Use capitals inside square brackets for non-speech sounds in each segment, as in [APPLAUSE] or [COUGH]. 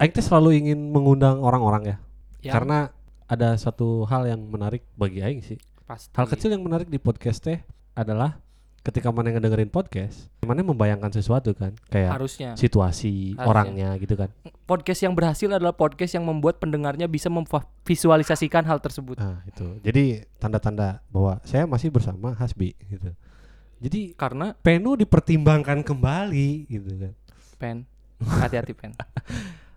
Aing teh selalu ingin mengundang orang-orang ya. Yang Karena ada satu hal yang menarik bagi Aing sih. pasti. Hal kecil yang menarik di podcast teh adalah ketika mana ngedengerin podcast, mana membayangkan sesuatu kan, kayak harusnya situasi Harusnya. orangnya gitu kan. podcast yang berhasil adalah podcast yang membuat pendengarnya bisa memvisualisasikan hal tersebut. Nah, itu. Jadi tanda-tanda bahwa saya masih bersama Hasbi gitu. Jadi Karena Penu dipertimbangkan kembali gitu kan. pen hati-hati pen. [LAUGHS]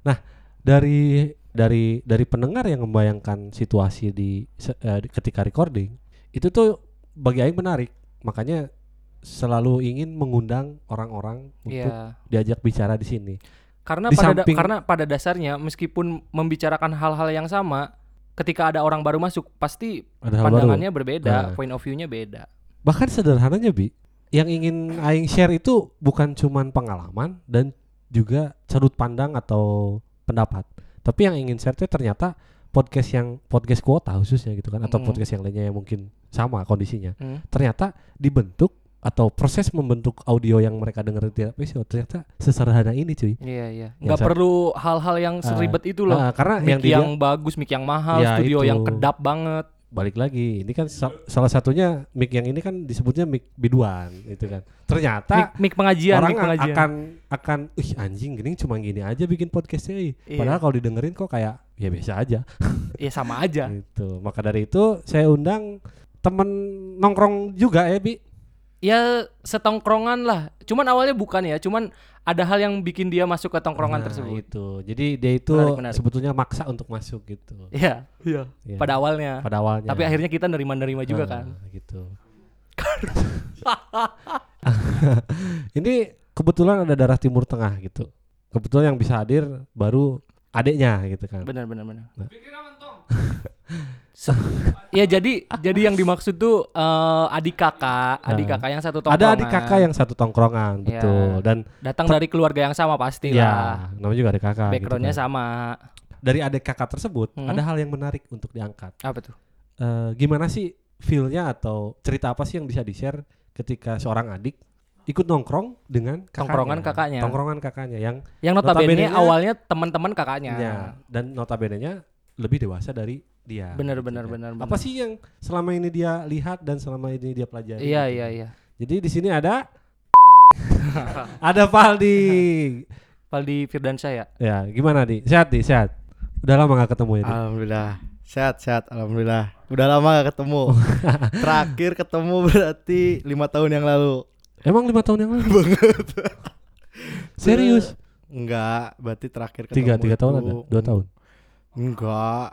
Dari dari dari pendengar yang membayangkan situasi di di- ketika recording, itu tuh bagi Aing menarik. Makanya selalu ingin mengundang orang-orang untuk Iya. diajak bicara di sini. Karena Di pada da- samping- karena pada dasarnya meskipun membicarakan hal-hal yang sama, ketika ada orang baru masuk pasti Ada hal baru. pandangannya berbeda, Nah. point of view-nya beda. Bahkan sederhananya Bi, yang ingin aing share itu bukan cuman pengalaman dan juga sudut pandang atau pendapat. Tapi yang ingin share itu ternyata podcast yang podcast kuota khususnya gitu kan atau Mm. podcast yang lainnya yang mungkin sama kondisinya. Hmm. Ternyata dibentuk atau proses membentuk audio yang mereka dengar di tiap episode ternyata sesederhana ini cuy. Iya iya. Yang Nggak perlu hal-hal yang seribet itu loh. Ah, karena mic yang yang, bagus, mic yang mahal, Ya, studio itu. yang kedap banget. Balik lagi. Ini kan sa- salah satunya mic yang ini kan disebutnya mic biduan itu kan. Ternyata Mic, mic pengajian, orang mic pengajian. akan akan ih anjing gini cuma gini aja bikin podcastnya ih. Iya. padahal kalau didengerin kok kayak ya biasa aja [LAUGHS] Ya sama aja. gitu maka dari itu saya undang temen nongkrong juga ya bi Ya setongkrongan lah. Cuman awalnya bukan ya, cuman ada hal yang bikin dia masuk ke tongkrongan Nah, tersebut. itu jadi dia itu Menarik, menarik. sebetulnya maksa untuk masuk gitu Iya, iya. Ya, Pada awalnya. pada awalnya Tapi akhirnya kita nerima-nerima juga Nah, kan. gitu [LAUGHS] ini kebetulan ada darah timur tengah gitu kebetulan yang bisa hadir baru adiknya gitu kan Benar benar benar. Nah. [LAUGHS] Ya jadi jadi yang dimaksud tuh eh, adik kakak, adik Nah. kakak yang satu tongkrongan. ada adik kakak yang satu tongkrongan Ya. betul dan datang dari keluarga yang sama pasti lah. ya namanya juga adik kakak gitu Backgroundnya kan. sama. dari adik kakak tersebut Hmm. ada hal yang menarik untuk diangkat Apa tuh? Eh, gimana sih feelnya atau cerita apa sih yang bisa di share ketika seorang adik ikut nongkrong dengan kakaknya. Tongkrongan kakaknya. tongkrongan kakaknya yang Yang notabene Notabene-nya- awalnya teman-teman kakaknya. ya, dan notabene-nya lebih dewasa dari dia Bener bener kan. bener. apa sih yang selama ini dia lihat dan selama ini dia pelajari Iya gitu. iya iya. jadi di sini ada [LAUGHS] ada Paldi Paldi [LAUGHS] Firdansyah ya. ya gimana di sehat di sehat udah lama gak ketemu ya Di? Alhamdulillah sehat sehat alhamdulillah udah lama gak ketemu [LAUGHS] terakhir ketemu berarti lima tahun yang lalu emang lima tahun yang lalu? [LAUGHS] Serius? Enggak berarti terakhir ketemu tiga tiga tahun itu- ada dua tahun? Enggak.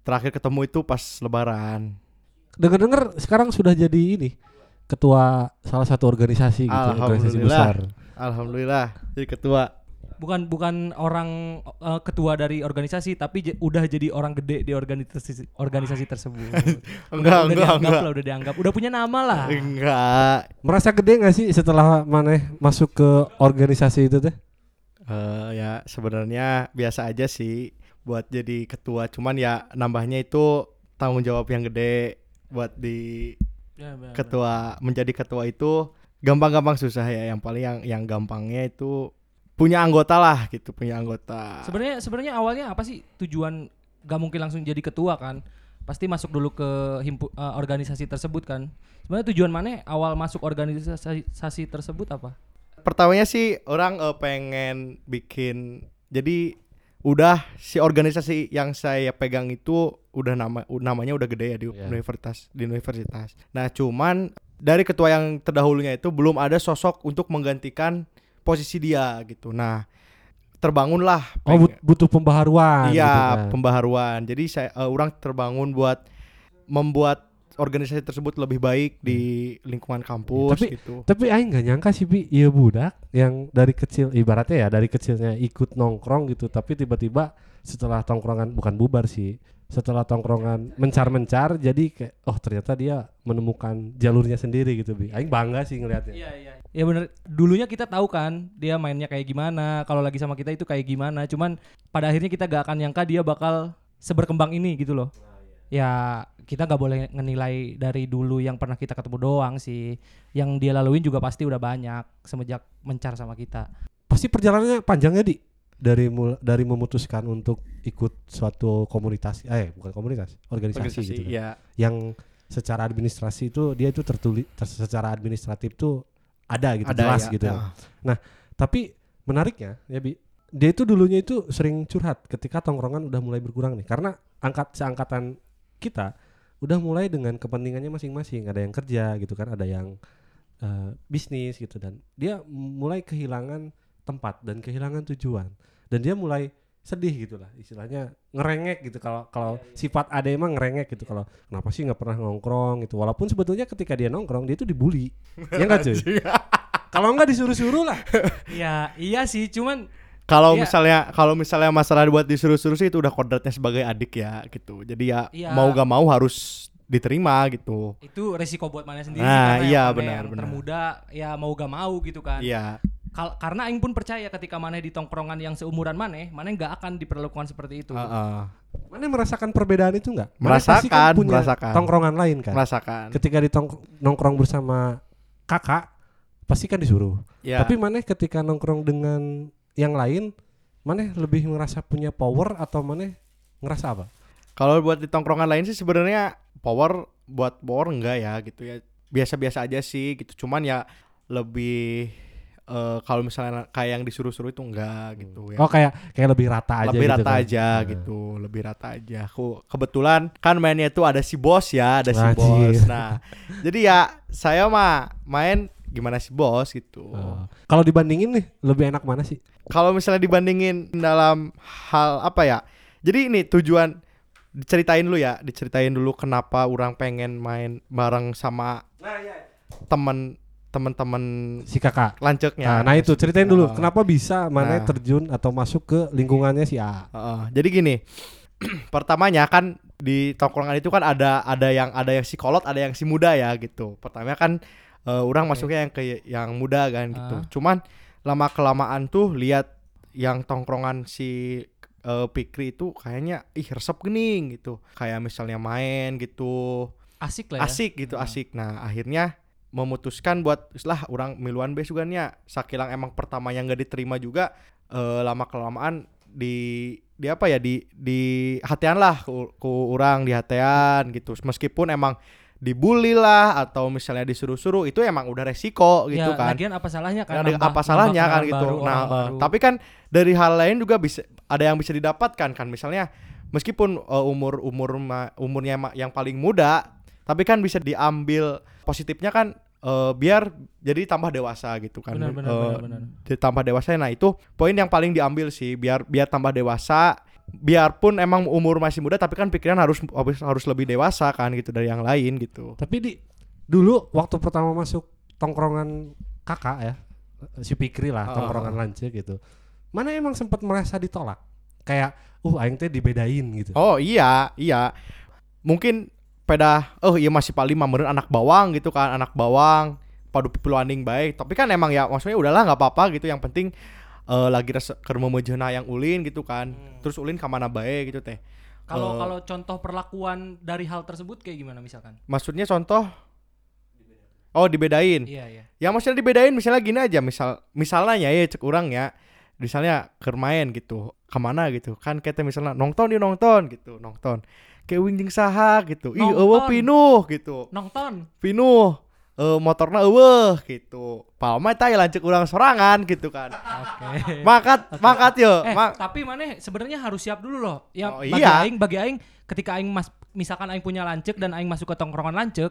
Terakhir ketemu itu pas lebaran. Dengar-dengar sekarang sudah jadi ini ketua salah satu organisasi gitu, organisasi besar. alhamdulillah jadi ketua Bukan bukan orang eh, ketua dari organisasi tapi j- udah jadi orang gede di organisasi organisasi tersebut. [LAUGHS] enggak udah enggak dianggap enggak lah, udah dianggap. Udah punya nama lah. enggak Merasa gede gak sih setelah Maneh masuk ke organisasi itu teh? Eh, ya sebenarnya biasa aja sih buat jadi ketua cuman ya nambahnya itu tanggung jawab yang gede buat di Ya, benar, ketua menjadi ketua itu gampang-gampang susah ya yang paling yang yang gampangnya itu punya anggota lah gitu punya anggota Sebenarnya sebenarnya awalnya apa sih tujuan gak mungkin langsung jadi ketua kan? Pasti masuk dulu ke himpu, eh, organisasi tersebut kan. Sebenarnya tujuan mana awal masuk organisasi tersebut apa? pertamanya sih orang eh, pengen bikin jadi udah si organisasi yang saya pegang itu udah nama namanya udah gede ya di Iya. universitas di universitas nah cuman dari ketua yang terdahulunya itu belum ada sosok untuk menggantikan posisi dia gitu nah terbangunlah Oh peng- butuh pembaharuan. Iya, gitu kan. pembaharuan. Jadi saya eh, orang terbangun buat membuat organisasi tersebut lebih baik di lingkungan kampus Tapi- gitu. Tapi Aing nggak nyangka sih Bi, iya budak yang dari kecil ibaratnya ya dari kecilnya ikut nongkrong gitu, tapi tiba-tiba setelah tongkrongan bukan bubar sih, setelah tongkrongan mencar-mencar jadi kayak oh ternyata dia menemukan jalurnya sendiri gitu Bi. Aing bangga sih ngelihatnya. Iya iya. Ya bener. Dulunya kita tahu kan dia mainnya kayak gimana. Kalau lagi sama kita itu kayak gimana. Cuman pada akhirnya kita gak akan nyangka dia bakal seberkembang ini gitu loh. Ya kita gak boleh ngenilai dari dulu yang pernah kita ketemu doang sih. Yang dia laluin juga pasti udah banyak semenjak mencar sama kita. Pasti perjalanannya panjang ya di. Dari mul- dari memutuskan untuk ikut suatu komunitas eh bukan komunitas organisasi, Organisasi, gitu kan. iya. yang secara administrasi itu dia itu tertulis secara administratif tuh ada gitu Ada jelas ya. gitu ya. Nah, Tapi menariknya ya Bi, dia itu dulunya itu sering curhat ketika tongkrongan udah mulai berkurang nih karena angkat seangkatan kita udah mulai dengan kepentingannya masing-masing ada yang kerja gitu kan ada yang eh, bisnis gitu dan dia mulai kehilangan tempat dan kehilangan tujuan dan dia mulai sedih gitu lah istilahnya ngerengek gitu kalau kalau sifat Ade emang ngerengek gitu kalau kenapa sih nggak pernah nongkrong gitu walaupun sebetulnya ketika dia nongkrong dia itu dibully ya nggak cuy [LAUGHS] kalau nggak disuruh-suruh lah Iya, iya sih, cuman Kalau Iya. misalnya kalau misalnya masalah buat disuruh-suruh sih itu udah kodratnya sebagai adik ya gitu. Jadi ya Iya. mau gak mau harus diterima gitu. itu resiko buat mana sendiri Nah, iya, benar, yang benar. termuda ya mau gak mau gitu kan. Iya. Kal- karena aing pun percaya ketika maneh di tongkrongan yang seumuran maneh, maneh nggak akan diperlakukan seperti itu. Heeh. Mana merasakan perbedaan itu nggak? Mana pasti Merasakan, kan punya merasakan. tongkrongan lain kan. Merasakan. Ketika di nongkrong bersama kakak, pasti kan disuruh. Ya. Tapi mana ketika nongkrong dengan yang lain, mana lebih ngerasa punya power atau mana ngerasa apa? Kalau buat di tongkrongan lain sih sebenarnya power buat power enggak ya gitu ya. Biasa-biasa aja sih gitu. Cuman ya lebih eh, kalau misalnya kayak yang disuruh-suruh itu enggak gitu ya. Oh kayak kayak lebih rata aja lebih gitu rata kan. aja Nah. gitu, lebih rata aja. Aku kebetulan kan mainnya itu ada si bos ya, ada si Anjir. bos. Nah, jadi ya saya mah main gimana si bos gitu. Oh. Kalau dibandingin nih, lebih enak mana sih? Kalau misalnya dibandingin dalam hal apa ya? Jadi ini tujuan diceritain dulu ya, diceritain dulu kenapa orang pengen main bareng sama temen temen-temen Si kakak. lanceknya. Nah, nah itu ceritain dulu Oh. kenapa bisa mana Nah. terjun atau masuk ke lingkungannya si A. Heeh, jadi gini, [CLEARS THROAT] pertamanya kan di tongkrongan itu kan ada ada yang ada yang si kolot, ada yang si muda ya gitu. Pertamanya kan eh, orang Oke. masuknya yang ke yang muda kan gitu. Ah. Cuman lama kelamaan tuh lihat yang tongkrongan si eh, Pikri itu kayaknya ih resep gening gitu. Kayak misalnya main gitu, Asik lah ya. asik gitu, Ah. asik. Nah, akhirnya memutuskan buat lah orang miluan besugannya sakilang emang pertamanya nggak diterima juga eh, lama kelamaan di di apa ya di di hatian lah ku, ku orang di hatian gitu meskipun emang dibully lah atau misalnya disuruh-suruh itu emang udah resiko gitu ya, kan lagian apa salahnya kan? Nambah- apa salahnya kan gitu. baru, nah, baru. tapi kan dari hal lain juga bisa ada yang bisa didapatkan kan. Misalnya meskipun eh, umur umur ma- umurnya ma- yang paling muda, tapi kan bisa diambil positifnya kan eh, biar jadi tambah dewasa gitu kan. Benar, benar, Eh, benar, benar. tambah dewasa. Nah, itu poin yang paling diambil sih biar biar tambah dewasa. Biarpun emang umur masih muda tapi kan pikiran harus harus harus lebih dewasa kan gitu dari yang lain gitu. Tapi di dulu waktu pertama masuk tongkrongan kakak ya, si Pikri lah, Oh. tongkrongan lance gitu. Mana emang sempat merasa ditolak? Kayak, uh aing teh dibedain gitu. Oh iya, iya. Mungkin peda oh iya masih paling mameun anak bawang gitu kan, anak bawang padu pipiluaning baik. Tapi kan emang ya maksudnya udahlah nggak apa-apa gitu. Yang penting eh, lagi memeujeuna yang ulin gitu kan. Terus ulin ka mana bae gitu teh. Kalau Eh, kalau contoh perlakuan dari hal tersebut kayak gimana misalkan? Maksudnya contoh Oh dibedain. Iya, iya. Ya maksudnya dibedain misalnya gini aja misal misalnya ya cek orang ya misalnya keur main gitu ke mana gitu kan kita misalnya nonton di nonton gitu nonton kayak wingjing saha gitu ih eueuh pinuh gitu Nonton. pinuh eh motorna eueuh gitu palma teh lancek urang sorangan gitu kan Oke. makat makat yo Eh, mak tapi mana sebenarnya harus siap dulu loh. Ya Oh, bagi iya. aing bagi aing ketika aing mas misalkan aing punya lancek dan aing masuk ke tongkrongan lancek,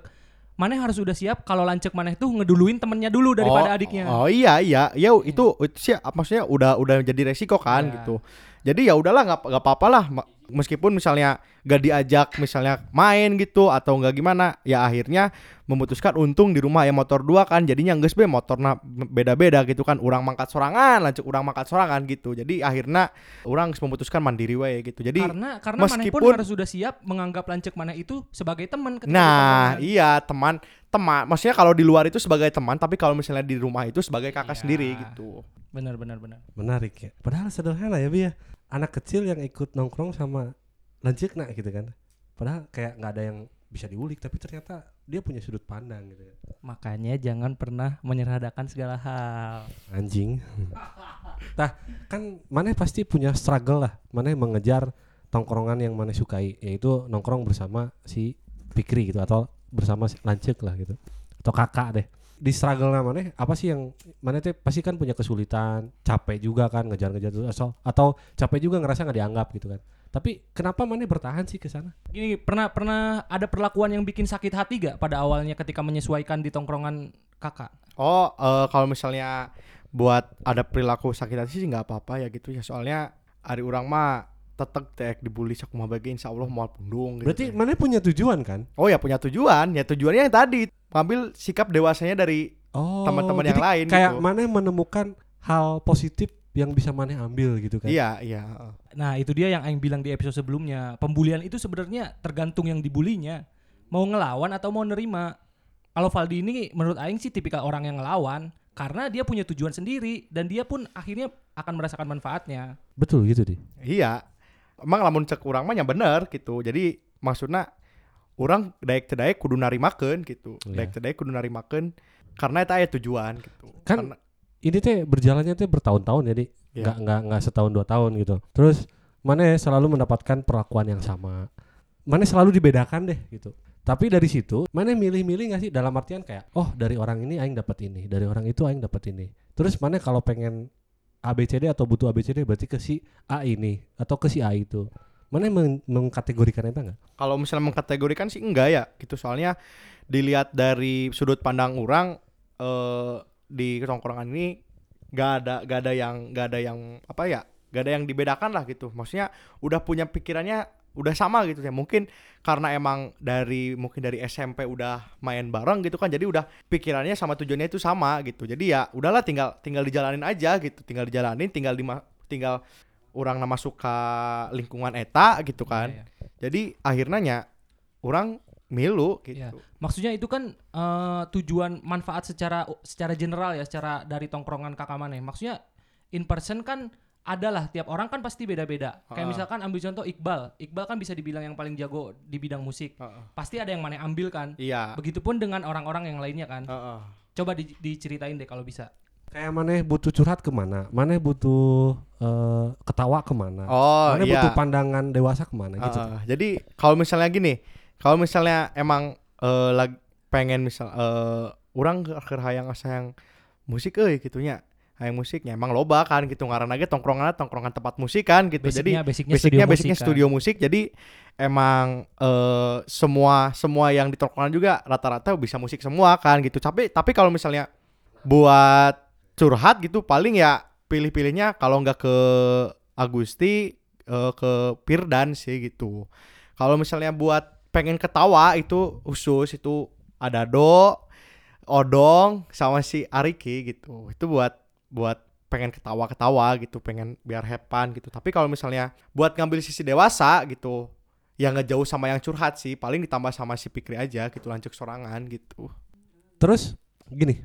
mana harus udah siap kalau lancek mana tuh ngeduluin temennya dulu daripada oh, adiknya. oh iya iya ya itu itu sih maksudnya udah udah jadi resiko kan Iya. gitu jadi ya udahlah nggak nggak apa-apa lah Ma- meskipun misalnya gak diajak misalnya main gitu atau nggak gimana ya akhirnya memutuskan untung di rumah ya motor dua kan jadinya geus be motorna beda-beda gitu kan orang mangkat sorangan lanjut orang mangkat sorangan gitu jadi akhirnya orang memutuskan mandiri wae gitu jadi karena karena mana pun meskipun- harus sudah siap menganggap lancek mana itu sebagai teman Nah, iya teman teman. Maksudnya kalau di luar itu sebagai teman, tapi kalau misalnya di rumah itu sebagai kakak Iya. sendiri gitu. benar benar benar. Menarik ya. Padahal sederhana ya, Bi ya. Anak kecil yang ikut nongkrong sama lancikna gitu kan. Padahal kayak nggak ada yang bisa diulik, tapi ternyata dia punya sudut pandang gitu. Makanya jangan pernah menyerahkan segala hal. Anjing. Tah, kan mana pasti punya struggle lah. Mana mengejar tongkrongan yang mana sukai, yaitu nongkrong bersama si Pikri gitu atau bersama si Lancek lah gitu. Atau kakak deh. Di struggle mana apa sih yang mana teh pasti kan punya kesulitan, capek juga kan ngejar-ngejar terus atau atau capek juga ngerasa nggak dianggap gitu kan. Tapi kenapa mana bertahan sih ke sana? Gini, pernah pernah ada perlakuan yang bikin sakit hati gak pada awalnya ketika menyesuaikan di tongkrongan kakak? Oh, eh, kalau misalnya buat ada perilaku sakit hati sih nggak apa-apa ya gitu ya. Soalnya hari orang mah tetep tek dibully sak mah bagi insya Allah mau pundung gitu. Berarti mana punya tujuan kan? Oh ya punya tujuan, ya tujuannya yang tadi ngambil sikap dewasanya dari Oh, Teman-teman yang lain kayak gitu. mana menemukan hal positif yang bisa mana ambil gitu kan? iya iya. heeh. Nah, itu dia yang aing bilang di episode sebelumnya. Pembulian itu sebenarnya tergantung yang dibulinya. Mau ngelawan atau mau nerima. Kalau Valdi ini menurut aing sih tipikal orang yang ngelawan karena dia punya tujuan sendiri dan dia pun akhirnya akan merasakan manfaatnya. Betul gitu deh. Iya. Emang lamun cek urang mah yang bener gitu. Jadi maksudnya orang daek daek kudu narimakeun gitu. Iya. Daek daek kudu narimakeun karena itu aya tujuan gitu. Kan Karena- Ini teh berjalannya teh bertahun-tahun jadi Iya. nggak nggak nggak setahun dua tahun gitu. Terus mana selalu mendapatkan perlakuan yang sama. Mana selalu dibedakan deh gitu. Tapi dari situ mana milih-milih nggak sih dalam artian kayak oh dari orang ini aing dapat ini, dari orang itu aing dapat ini. Terus mana kalau pengen ABCD atau butuh ABCD berarti ke si A ini atau ke si A itu. Mana meng- mengkategorikan itu enggak? kalau misalnya mengkategorikan sih enggak ya gitu soalnya dilihat dari sudut pandang orang eh di tongkrongan ini gak ada gak ada yang gak ada yang apa ya gak ada yang dibedakan lah gitu maksudnya udah punya pikirannya udah sama gitu ya mungkin karena emang dari mungkin dari SMP udah main bareng gitu kan jadi udah pikirannya sama tujuannya itu sama gitu jadi ya udahlah tinggal tinggal dijalanin aja gitu tinggal dijalanin tinggal di tinggal orang nama suka lingkungan eta gitu kan Iya, iya. jadi akhirnya orang milu gitu. Iya. Maksudnya itu kan eh, tujuan manfaat secara secara general ya, secara dari tongkrongan kakak maneh. Maksudnya in person kan adalah tiap orang kan pasti beda-beda. Kayak Ha-ha. misalkan ambil contoh Iqbal. Iqbal kan bisa dibilang yang paling jago di bidang musik. Heeh. Pasti ada yang maneh ambil kan. Iya. Begitupun dengan orang-orang yang lainnya kan. Heeh. Coba di- diceritain deh kalau bisa. Kayak mana butuh curhat ke mana? Mana butuh eh, ketawa ke mana? Oh mana iya. butuh pandangan dewasa ke mana gitu? Heeh. Jadi kalau misalnya gini, kalau misalnya emang eh, lagi pengen misal eh orang keur hayang sayang musik euy gitunya. Hayang musiknya emang loba kan gitu ngaran aja tongkrongan tongkrongan tempat musik kan gitu. Basicnya, Jadi basicnya, basicnya studio basicnya musik kan. studio musik. Jadi emang eh semua semua yang di tongkrongan juga rata-rata bisa musik semua kan gitu. Tapi tapi kalau misalnya buat curhat gitu paling ya pilih-pilihnya kalau nggak ke Agusti eh, ke Pirdan sih gitu. Kalau misalnya buat pengen ketawa itu khusus itu ada do odong sama si Ariki gitu. Itu buat buat pengen ketawa-ketawa gitu pengen biar hepan gitu. Tapi kalau misalnya buat ngambil sisi dewasa gitu yang ngejauh sama yang curhat sih. Paling ditambah sama si Pikri aja gitu lanjut sorangan gitu. Terus gini,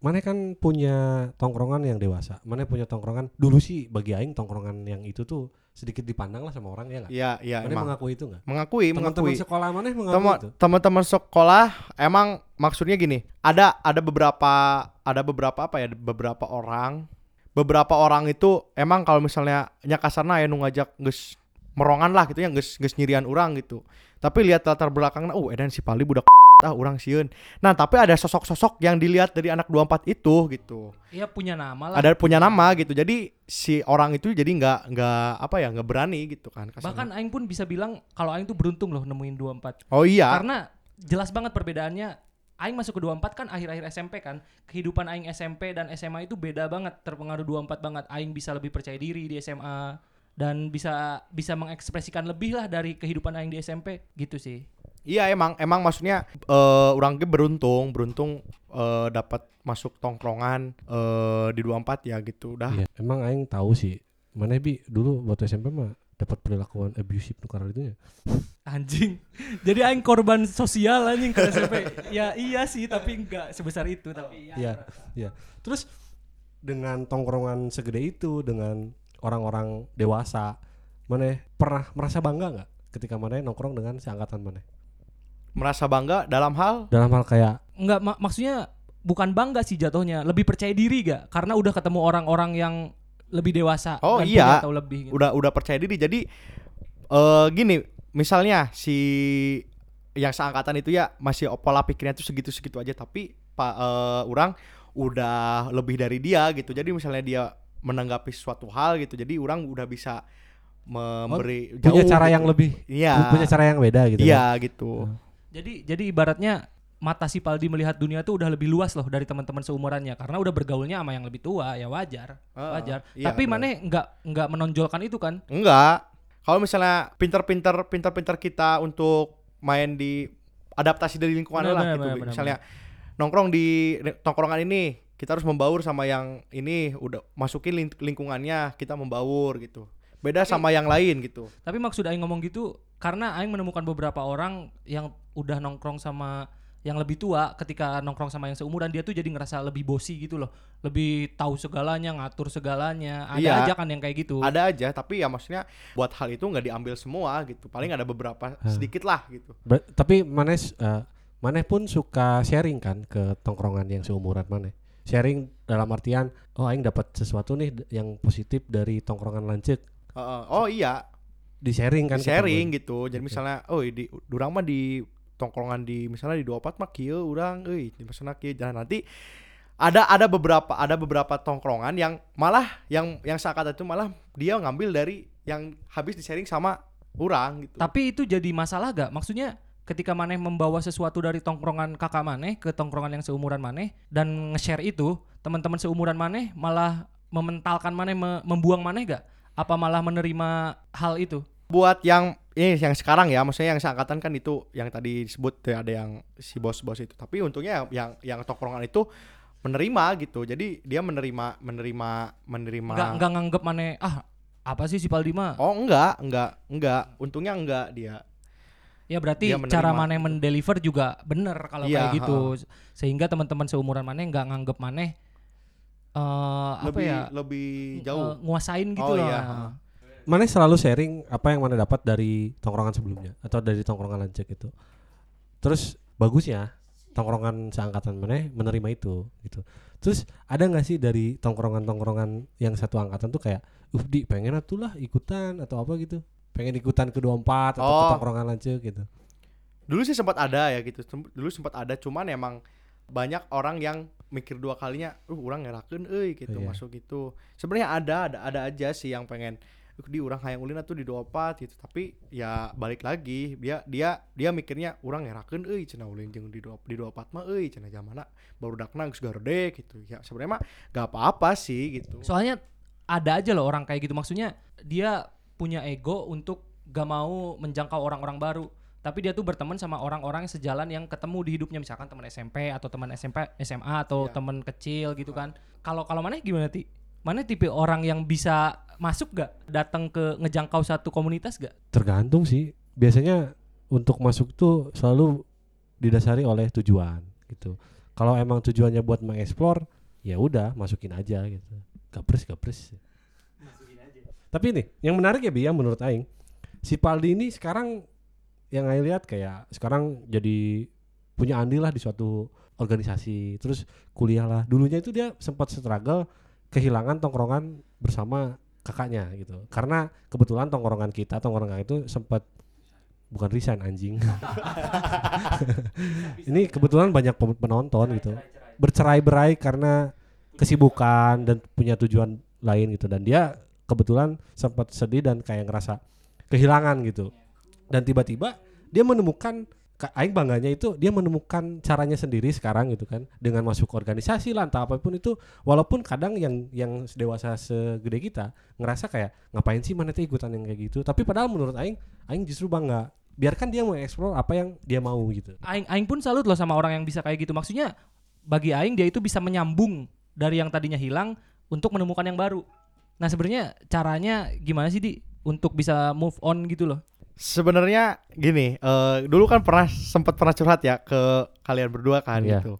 mana kan punya tongkrongan yang dewasa. Mana punya tongkrongan dulu sih bagi aing tongkrongan yang itu tuh sedikit dipandang lah sama orang ya nggak? iya iya Mana emang mengakui itu nggak? mengakui Teman-teman mengakui sekolah mana mengakui Teman- itu? teman-teman sekolah emang maksudnya gini ada ada beberapa ada beberapa apa ya beberapa orang beberapa orang itu emang kalau misalnya nya kasarna ya nu ngajak geus merongan lah gitu ya geus geus nyirian orang gitu tapi lihat latar belakangnya oh edan si Pali budak ah orang sieun nah tapi ada sosok-sosok yang dilihat dari anak 24 itu gitu Iya punya nama lah. ada punya nama gitu jadi si orang itu jadi nggak nggak apa ya nggak berani gitu kan kasarnya. Bahkan aing pun bisa bilang kalau aing tuh beruntung loh nemuin 24. oh iya Karena jelas banget perbedaannya. Aing masuk ke 24 kan akhir-akhir SMP kan. Kehidupan aing SMP dan SMA itu beda banget, terpengaruh 24 banget. Aing bisa lebih percaya diri di SMA dan bisa bisa mengekspresikan lebih lah dari kehidupan aing di SMP gitu sih. Iya emang emang maksudnya eh orang ge beruntung beruntung eh dapat masuk tongkrongan eh di 24 ya gitu udah. Iya, emang aing tahu sih. Mana bi dulu waktu SMP mah dapat perilakuan abusive nuker itu ya. [LAUGHS] Anjing. Jadi aing korban sosial anjing ke SMP. ya iya sih tapi enggak sebesar itu tapi ya. Iya, iya. Terus dengan tongkrongan segede itu dengan orang-orang dewasa, mana pernah merasa bangga nggak ketika mana nongkrong dengan seangkatan mana? Merasa bangga dalam hal? Dalam hal kayak Enggak mak- maksudnya bukan bangga sih jatuhnya, lebih percaya diri gak? Karena udah ketemu orang-orang yang lebih dewasa Oh, dan iya. tahu lebih gitu. udah udah percaya diri. Jadi eh gini misalnya si yang seangkatan itu ya masih pola pikirnya tuh segitu segitu aja. Tapi pak eh, orang udah lebih dari dia gitu. Jadi misalnya dia menanggapi suatu hal gitu jadi orang udah bisa memberi punya jauh cara gitu. yang lebih iya. punya cara yang beda gitu iya gitu Jadi jadi ibaratnya mata si Paldi melihat dunia tuh udah lebih luas loh dari teman-teman seumurannya karena udah bergaulnya sama yang lebih tua ya wajar Heeh, wajar iya, tapi maneh nggak nggak menonjolkan itu kan Enggak. Kalau misalnya pinter-pinter pinter-pinter kita untuk main di adaptasi dari lingkungan Benar, lah benar, gitu. benar, misalnya nongkrong di tongkrongan ini, kita harus membaur sama yang ini udah masukin ling- lingkungannya, kita membaur gitu. Beda Tapi- sama yang lain gitu. tapi maksud aing ngomong gitu karena aing menemukan beberapa orang yang udah nongkrong sama yang lebih tua ketika nongkrong sama yang seumuran dia tuh jadi ngerasa lebih bosi gitu loh lebih tahu segalanya ngatur segalanya ada Iya. aja kan yang kayak gitu Ada aja, tapi ya maksudnya buat hal itu nggak diambil semua gitu. Paling ada beberapa sedikit lah gitu. Ber- tapi maneh eh, maneh pun suka sharing kan ke tongkrongan yang seumuran maneh sharing dalam artian oh aing dapat sesuatu nih yang positif dari tongkrongan lancet Heeh. oh iya, di sharing kan ke sharing gitu. Jadi misalnya, oh di durang mah di tongkrongan di misalnya di 24 mah kieu urang euy, di misalnya kieu jangan nanti ada ada beberapa ada beberapa tongkrongan yang malah yang yang seakan itu malah dia ngambil dari yang habis di sharing sama urang gitu. Tapi itu jadi masalah gak? Maksudnya ketika maneh membawa sesuatu dari tongkrongan kakak maneh ke tongkrongan yang seumuran maneh dan nge-share itu, teman-teman seumuran maneh malah mementalkan maneh me- membuang maneh gak? Apa malah menerima hal itu? buat yang ini yang sekarang ya, maksudnya yang seangkatan kan itu yang tadi disebut ya, ada yang si bos-bos itu. Tapi untungnya yang yang tongkrongan itu menerima gitu. Jadi dia menerima menerima menerima Enggak enggak nganggep maneh ah apa sih si Paldi mah? Oh enggak, enggak, enggak. Untungnya enggak dia. Ya berarti dia cara maneh mendeliver juga bener kalau Iya, kayak gitu. Sehingga teman-teman seumuran maneh nggak nganggep eh apa lebih ya? lebih jauh. nguasain gitu Oh, loh. iya. Maneh selalu sharing apa yang maneh dapat dari tongkrongan sebelumnya atau dari tongkrongan lancet itu terus bagusnya tongkrongan seangkatan maneh menerima itu gitu terus ada nggak sih dari tongkrongan-tongkrongan yang satu angkatan tuh kayak uh di pengen atuh lah ikutan atau apa gitu pengen ikutan ke 24 atau ke Oh. tongkrongan lancet gitu Dulu sih sempat ada ya gitu. Dulu sempat ada cuman emang banyak orang yang mikir dua kalinya, uh orang ngerakeun euy gitu Iya. masuk gitu. Sebenarnya ada ada ada aja sih yang pengen "Uh, di orang hayang ulin tuh di 24 gitu. Tapi ya balik lagi dia dia dia mikirnya orang ngerakeun euy cenah ulin jeung di 2 di 24 mah euy cenah zamana baru dakna geus gede gitu. Ya sebenarnya mah gak apa-apa sih gitu. Soalnya ada aja loh orang kayak gitu. Maksudnya dia punya ego untuk gak mau menjangkau orang-orang baru. Tapi dia tuh berteman sama orang-orang yang sejalan yang ketemu di hidupnya misalkan teman SMP atau teman SMP SMA atau Iya. teman kecil gitu kan. Kalau kalau mana gimana ti? Mana tipe orang yang bisa masuk gak datang ke ngejangkau satu komunitas gak? tergantung sih biasanya untuk masuk tuh selalu didasari oleh tujuan gitu kalau emang tujuannya buat mengeksplor ya udah masukin aja gitu gapres gapres tapi nih yang menarik ya bi ya menurut Aing si Paldi ini sekarang yang Aing lihat kayak sekarang jadi punya andil lah di suatu organisasi terus kuliah lah. Dulunya itu dia sempat struggle kehilangan tongkrongan bersama kakaknya gitu. Karena kebetulan tongkrongan kita tongkrongan itu sempat bukan resign anjing. [LAUGHS] Ini kebetulan banyak penonton gitu. bercerai-berai karena kesibukan dan punya tujuan lain gitu. Dan dia kebetulan sempat sedih dan kayak ngerasa kehilangan gitu dan tiba-tiba dia menemukan ka- Aing bangganya itu dia menemukan caranya sendiri sekarang gitu kan dengan masuk organisasi lah entah apa pun itu walaupun kadang yang yang dewasa segede kita ngerasa kayak ngapain sih mana teh ikutan yang kayak gitu tapi padahal menurut Aing Aing justru bangga biarkan dia mau explore apa yang dia mau gitu Aing Aing pun salut loh sama orang yang bisa kayak gitu. Maksudnya bagi Aing dia itu bisa menyambung dari yang tadinya hilang untuk menemukan yang baru. Nah sebenarnya caranya gimana sih di untuk bisa move on gitu loh? Sebenarnya gini, eh, dulu kan pernah sempat pernah curhat ya ke kalian berdua kan Iya. gitu.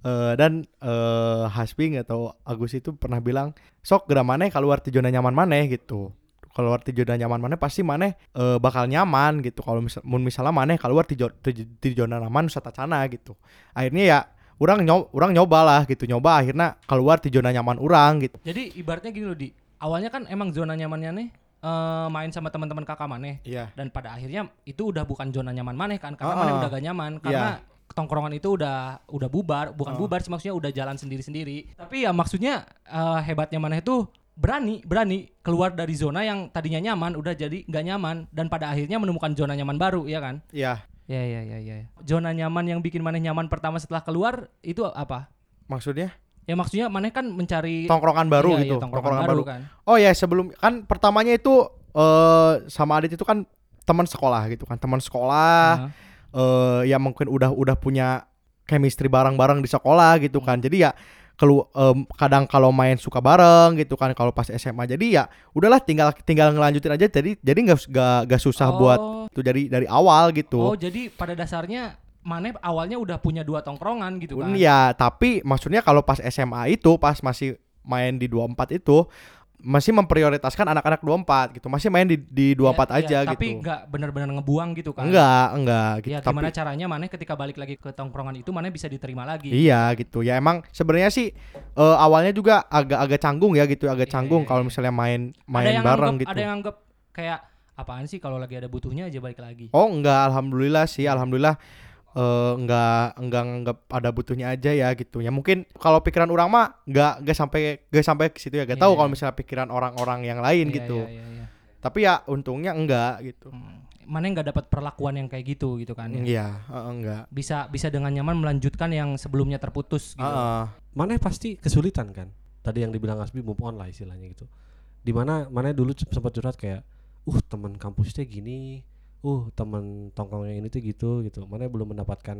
Eh, dan eh Hasping atau Agus itu pernah bilang, sok gerak maneh keluar ti zona nyaman maneh gitu. Keluar ti zona nyaman maneh pasti maneh eh, bakal nyaman gitu. Kalau misal, mun misalnya maneh keluar ti, jo- ti, ti zona nyaman satacana gitu. Akhirnya ya orang nyoba, orang nyoba lah gitu, nyoba akhirnya keluar ti zona nyaman orang gitu. Jadi ibaratnya gini loh di awalnya kan emang zona nyamannya nih eh, main sama teman-teman kakak maneh. Iya. dan pada akhirnya itu udah bukan zona nyaman maneh kan karena Ah, maneh ah. udah gak nyaman. Karena tongkrongan itu udah udah bubar bukan Ah. bubar sih maksudnya udah jalan sendiri-sendiri. Tapi ya maksudnya eh, hebatnya maneh itu berani berani keluar dari zona yang tadinya nyaman udah jadi nggak nyaman. Dan pada akhirnya menemukan zona nyaman baru ya kan? Iya. ya ya ya ya. Zona nyaman yang bikin maneh nyaman pertama setelah keluar itu apa? Maksudnya ya maksudnya maneh kan mencari tongkrongan baru Iya, gitu. iya, tongkrongan, baru, kan. Oh ya sebelum kan pertamanya itu eh sama Adit itu kan teman sekolah gitu kan teman sekolah Nah, eh ya mungkin udah udah punya chemistry bareng-bareng di sekolah gitu kan. Jadi ya kelu em, kadang kalau main suka bareng gitu kan kalau pas SMA jadi ya udahlah tinggal tinggal ngelanjutin aja. Jadi jadi nggak nggak susah buat oh, itu dari dari awal gitu. Oh jadi pada dasarnya maneh awalnya udah punya dua tongkrongan gitu kan. Ya tapi maksudnya kalau pas SMA itu pas masih main di 24 itu masih memprioritaskan anak-anak 24 gitu. Masih main di di 24 Iya, iya, aja tapi gitu. nggak benar-benar ngebuang gitu kan. Enggak enggak gitu. Ya tapi gimana caranya maneh ketika balik lagi ke tongkrongan itu maneh bisa diterima lagi? Iya gitu. Ya emang sebenarnya sih eh, awalnya juga agak-agak canggung ya gitu agak Iya, canggung iya, kalau iya. misalnya main main bareng anggap, gitu. ada yang anggap kayak apaan sih kalau lagi ada butuhnya aja balik lagi? Oh enggak alhamdulillah sih alhamdulillah eh, enggak enggak nganggap ada butuhnya aja ya gitu ya mungkin kalau pikiran orang mah enggak enggak sampai enggak sampai ke situ ya enggak Iya, tahu iya. kalau misalnya pikiran orang-orang yang lain Iya, gitu. iya, iya, iya. Tapi ya untungnya enggak gitu. Hmm. maneh nggak dapat perlakuan yang kayak gitu gitu kan ya. Iya, heeh, enggak. bisa bisa dengan nyaman melanjutkan yang sebelumnya terputus gitu Heeh. Maneh pasti kesulitan kan. Tadi yang dibilang Asbi move on lah istilahnya gitu. Di mana Maneh dulu sempat curhat kayak, uh teman kampusnya gini, uh teman tongkrongnya ini tuh gitu gitu. Maneh belum mendapatkan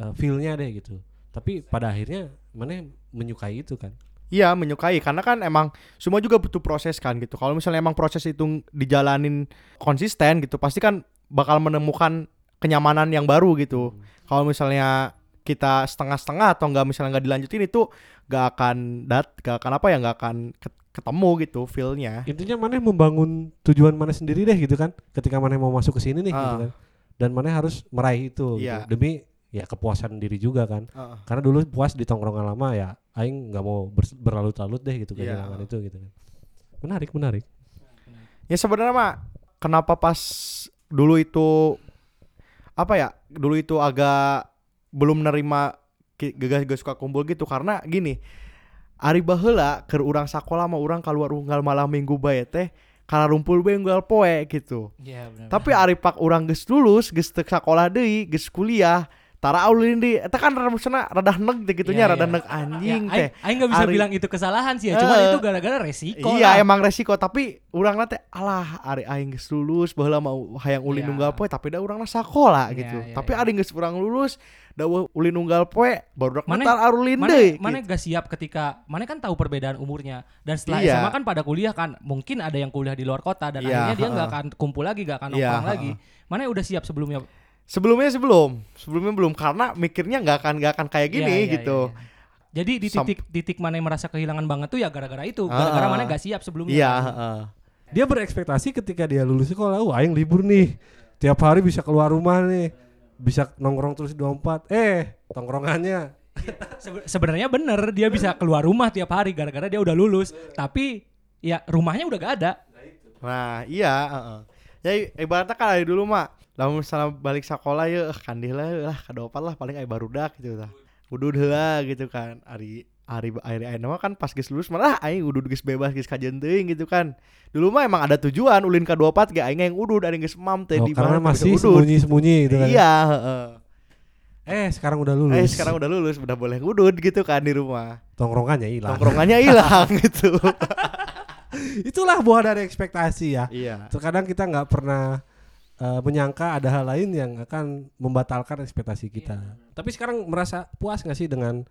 uh, feel-nya deh gitu. Tapi pada akhirnya Maneh menyukai itu kan. Iya menyukai karena kan emang semua juga butuh proses kan gitu. Kalau misalnya emang proses itu dijalanin konsisten gitu, pasti kan bakal menemukan kenyamanan yang baru gitu. Kalau misalnya kita setengah-setengah atau enggak misalnya nggak dilanjutin itu gak akan dat, gak akan apa ya nggak akan ket- ketemu gitu feelnya. Intinya Maneh membangun tujuan Maneh sendiri deh gitu kan. Ketika Maneh mau masuk ke sini nih gitu Ah. kan. Dan Maneh harus meraih itu Iya. gitu. Demi ya kepuasan diri juga kan. Heeh. Karena dulu puas di tongkrongan lama ya aing nggak mau bers- berlalut-lalut deh gitu Iya. kehilangan itu gitu kan. Menarik, menarik. Ya sebenarnya mah kenapa pas dulu itu apa ya? Dulu itu agak belum nerima gegas suka kumpul gitu karena gini. Ari baheula keur urang sakola mah urang keluar unggal malam minggu bae teh karena rumpul bae unggal poe gitu. Iya, benar. Tapi ari pak urang geus lulus, geus teu sakolah deui, geus kuliah, tara ulin di eta kan maksudna rada neg teh gitunya, Iya, rada iya. neg anjing ya, teh. aing, nggak bisa Ari- bilang itu kesalahan sih ya, cuman Eh, itu gara-gara resiko Iya lah. emang resiko tapi urang teh alah ari aing geus lulus baheula mau hayang ulin Iya. nunggal poe tapi da urangna sakola Iya, gitu. iya, tapi iya. ari geus urang lulus da ulin nunggal poe baru netar arulin Mana deui. mana gitu. gak siap ketika mana kan tahu perbedaan umurnya dan setelah Iya. SMA kan pada kuliah kan mungkin ada yang kuliah di luar kota dan Iya, akhirnya dia nggak akan kumpul lagi gak akan Iya, nongkrong heeh. lagi mana udah siap sebelumnya Sebelumnya sebelum, sebelumnya belum karena mikirnya nggak akan nggak akan kayak gini Iya, iya, gitu. iya, iya. jadi di titik titik mana yang merasa kehilangan banget tuh ya gara-gara itu gara-gara Ah. mana gak siap sebelumnya Iya, kan. heeh. Dia berekspektasi ketika dia lulus sekolah, oh aing libur nih. Tiap hari bisa keluar rumah nih. Bisa nongkrong terus di 24. Eh, tongkrongannya Sebe- sebenarnya bener dia bisa keluar rumah tiap hari gara-gara dia udah lulus tapi ya rumahnya udah gak ada Nah, iya, heeh. Ya i- ibaratnya kan dari dulu mah lamun misalnya balik sekolah ya eh, kandih lah lah kadopat lah paling aya barudak gitu tah. Udud heula gitu kan. Ari hari hari ayeuna mah kan pas geus lulus malah aing udud geus bebas geus kajen teuing gitu kan. Dulu mah emang ada tujuan ulin ka 24 ge aing yang udud ari geus mam teh oh, di mana masih udud. sembunyi-sembunyi gitu kan. Iya, heeh. Eh, sekarang udah lulus. Eh sekarang udah lulus udah boleh ngudud gitu kan di rumah. tongkrongannya hilang. Tongkrongannya hilang [LAUGHS] gitu. Itulah buah dari ekspektasi ya. Iya. Terkadang kita nggak pernah eh, menyangka ada hal lain yang akan membatalkan ekspektasi kita. Tapi sekarang merasa puas nggak sih dengan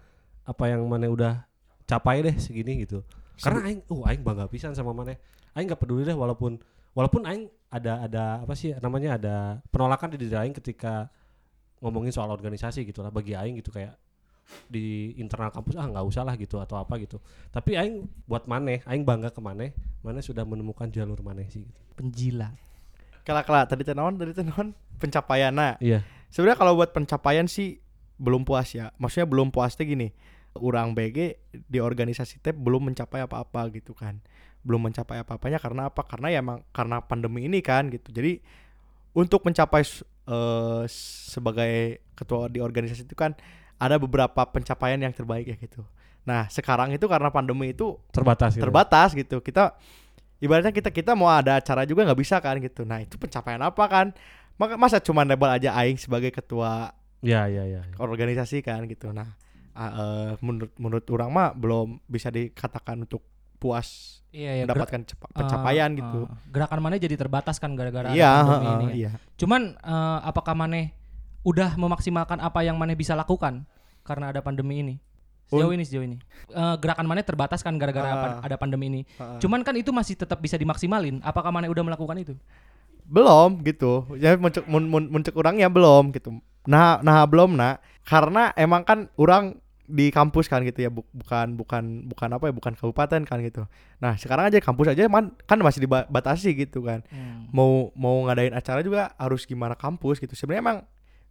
apa yang mana udah capai deh segini gitu. Karena aing, uh aing bangga pisan sama mana. Aing nggak peduli deh walaupun walaupun aing ada ada apa sih namanya ada penolakan di diri aing ketika ngomongin soal organisasi gitu lah bagi aing gitu kayak di internal kampus ah nggak usah lah gitu atau apa gitu. Tapi aing buat maneh, aing bangga ke maneh, maneh sudah menemukan jalur maneh sih gitu. penjilat Kala kala tadi teh naon tadi teh naon pencapaianna. Iya. Sebenarnya kalau buat pencapaian sih belum puas ya. Maksudnya belum puas teh gini. Urang BG di organisasi teh belum mencapai apa-apa gitu kan. belum mencapai apa-apanya karena apa? Karena ya emang karena pandemi ini kan gitu. Jadi untuk mencapai eh, sebagai ketua di organisasi itu kan ada beberapa pencapaian yang terbaik ya gitu. Nah, sekarang itu karena pandemi itu terbatas gitu. terbatas gitu. Kita ibaratnya kita kita mau ada acara juga nggak bisa kan gitu. Nah, itu pencapaian apa kan? Maka masa cuma label aja aing sebagai ketua Ya ya ya. ya. organisasi kan gitu. Nah, ah, eh, menurut menurut orang mah belum bisa dikatakan untuk puas Iya ya. mendapatkan pencapaian gitu. gerakan mana jadi terbatas kan gara-gara Iya, pandemi heeh, ini ya. iya. Cuman eh, apakah Maneh udah memaksimalkan apa yang Maneh bisa lakukan karena ada pandemi ini? Sejauh ini sejauh ini. Eh, gerakan Maneh terbatas kan gara-gara Ah. apa- ada pandemi ini. Heeh. Cuman kan itu masih tetap bisa dimaksimalin. Apakah Maneh udah melakukan itu? belum gitu ya muncul mun, mun, muncul orangnya belum gitu nah nah belum nak karena emang kan orang di kampus kan gitu ya bu- bukan bukan bukan apa ya bukan kabupaten kan gitu nah sekarang aja kampus aja man, kan masih dibatasi gitu kan mau mau ngadain acara juga harus gimana kampus gitu sebenarnya emang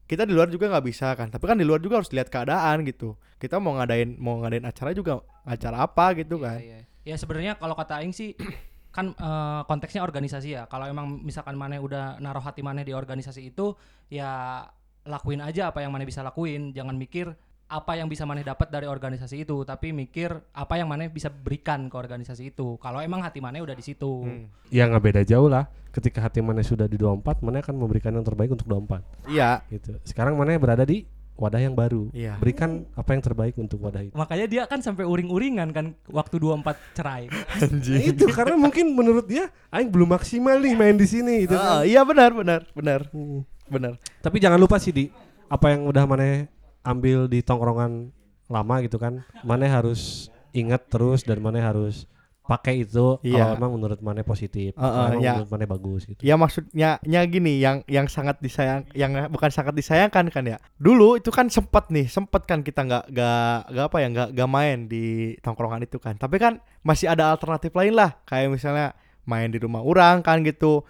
kita di luar juga nggak bisa kan tapi kan di luar juga harus lihat keadaan gitu kita mau ngadain mau ngadain acara juga acara apa gitu kan Iya, iya. Ya sebenarnya kalau kata aing sih [CLEARS THROAT] kan eh, konteksnya organisasi ya. Kalau emang misalkan Maneh udah naruh hati Maneh di organisasi itu ya lakuin aja apa yang Maneh bisa lakuin. Jangan mikir apa yang bisa Maneh dapat dari organisasi itu, tapi mikir apa yang Maneh bisa berikan ke organisasi itu. Kalau emang hati Maneh udah di situ. Hmm. Ya nggak beda jauh lah. Ketika hati mana sudah di 24, mana akan memberikan yang terbaik untuk 24 iya gitu. Sekarang mana berada di wadah yang baru. Iya. Berikan apa yang terbaik untuk wadah itu. Makanya dia kan sampai uring-uringan kan waktu 24 cerai. [LAUGHS] Nah, itu karena mungkin menurut dia aing belum maksimal nih main di sini gitu Ah, kan. iya benar benar benar Hmm. benar Tapi jangan lupa sih di apa yang udah mana ambil di tongkrongan lama gitu kan. Mana harus ingat terus dan mana harus pakai itu Iya. kalau emang menurut mana positif, Uh, uh, kalau emang ya. menurut mana bagus gitu. Ya maksudnya nya gini yang yang sangat disayang yang bukan sangat disayangkan kan ya. Dulu itu kan sempat nih, sempat kan kita nggak nggak nggak apa ya nggak nggak main di tongkrongan itu kan. Tapi kan masih ada alternatif lain lah, kayak misalnya main di rumah orang kan gitu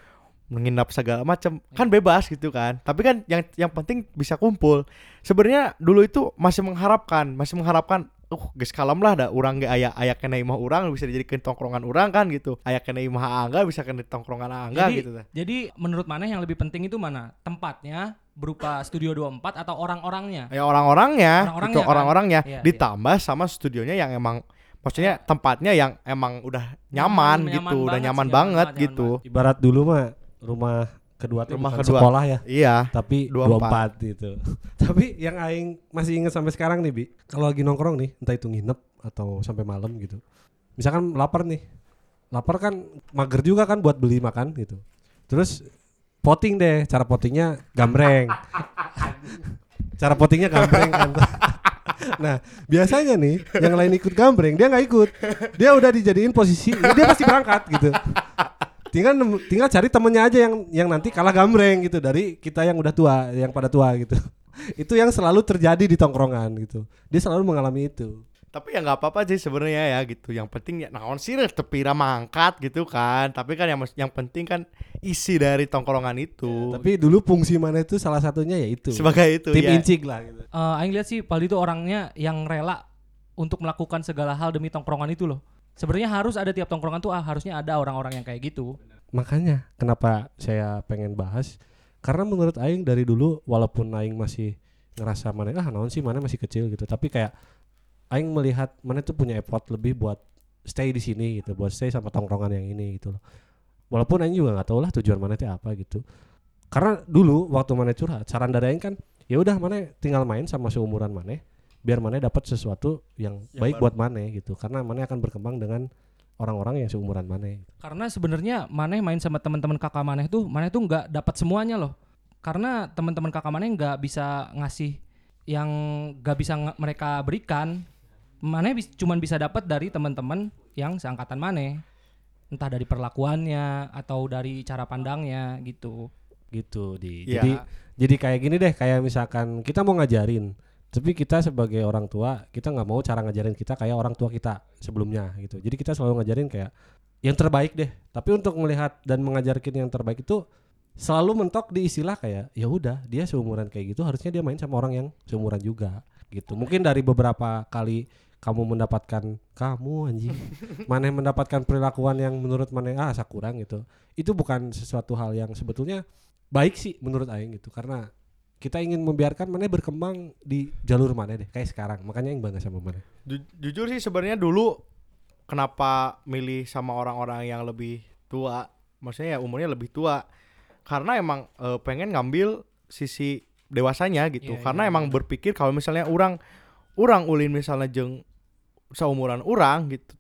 menginap segala macam kan bebas gitu kan. Tapi kan yang yang penting bisa kumpul. Sebenarnya dulu itu masih mengharapkan masih mengharapkan uh geus kalem lah ada orang ge aya aya kena imah orang bisa dijadikan tongkrongan orang kan gitu. Aya kena imah angga bisa kena tongkrongan angga jadi, gitu teh. jadi menurut Maneh yang lebih penting itu mana? Tempatnya berupa Studio 24 atau orang-orangnya? ya orang-orangnya. Orang-orangnya itu kan? orang-orangnya. Iya, ditambah sama studionya yang emang maksudnya tempatnya yang emang udah nyaman, Nyaman- gitu nyaman udah banget nyaman banget banget, nyaman gitu. Ibarat dulu mah rumah kedua tuh Rumah kedua. sekolah ya, iya tapi 24. 24, gitu. [LAUGHS] tapi yang aing masih ingat sampai sekarang nih, Bi. Kalau lagi nongkrong nih, entah itu nginep atau sampai malam gitu. Misalkan lapar nih. Lapar kan mager juga kan buat beli makan gitu. Terus potting deh, cara pottingnya gambreng. [LAUGHS] cara pottingnya gambreng kan. [LAUGHS] nah, biasanya nih yang lain ikut gambreng, dia nggak ikut. Dia udah dijadiin posisi, dia pasti berangkat gitu. Tinggal tinggal cari temennya aja yang yang nanti kalah gambreng gitu dari kita yang udah tua, yang pada tua gitu. [LAUGHS] itu yang selalu terjadi di tongkrongan gitu. Dia selalu mengalami itu. tapi ya nggak apa-apa sih sebenarnya ya gitu yang penting ya naon sih tepira mangkat gitu kan tapi kan yang mas- yang penting kan isi dari tongkrongan itu Tapi dulu fungsi mana itu salah satunya ya itu. sebagai itu tim ya incik lah gitu. Eh, Aing lihat sih Paldi itu orangnya yang rela untuk melakukan segala hal demi tongkrongan itu loh. Sebenarnya harus ada tiap tongkrongan tuh ah, harusnya ada orang-orang yang kayak gitu. Makanya kenapa saya pengen bahas? Karena menurut aing dari dulu walaupun aing masih ngerasa mana ah naon sih mana masih kecil gitu. Tapi kayak aing melihat mana tuh punya effort lebih buat stay di sini gitu buat stay sama tongkrongan yang ini gitu loh. Walaupun aing juga nggak tahu lah tujuan mana teh apa gitu. Karena dulu waktu mana curhat saran dari aing kan ya udah mana tinggal main sama seumuran mana biar mana dapat sesuatu yang, Yang baik baru. buat mana gitu karena mana akan berkembang dengan orang-orang yang seumuran mana Karena sebenarnya Maneh main sama teman-teman kakak Maneh tuh, Maneh tuh nggak dapat semuanya loh. Karena teman-teman kakak Maneh nggak bisa ngasih yang nggak bisa mereka berikan. Maneh bis, cuman bisa dapat dari teman-teman yang seangkatan Maneh. Entah dari perlakuannya atau dari cara pandangnya gitu. gitu di Iya. jadi jadi kayak gini deh kayak misalkan kita mau ngajarin tapi kita sebagai orang tua kita nggak mau cara ngajarin kita kayak orang tua kita sebelumnya gitu. Jadi kita selalu ngajarin kayak yang terbaik deh. Tapi untuk melihat dan mengajarkan yang terbaik itu selalu mentok di istilah kayak ya udah dia seumuran kayak gitu harusnya dia main sama orang yang seumuran juga gitu. Mungkin dari beberapa kali kamu mendapatkan kamu anjing. [LAUGHS] Maneh mendapatkan perilakuan yang menurut maneh ah sakurang gitu. Itu bukan sesuatu hal yang sebetulnya baik sih menurut aing gitu. Karena kita ingin membiarkan maneh berkembang di jalur maneh deh kayak sekarang. Makanya aing bangga sama maneh Ju- jujur sih sebenarnya dulu kenapa milih sama orang-orang yang lebih tua maksudnya ya umurnya lebih tua karena emang eh, pengen ngambil sisi dewasanya gitu. Iya, karena iya, emang berpikir kalau misalnya orang orang ulin misalnya jeng seumuran orang gitu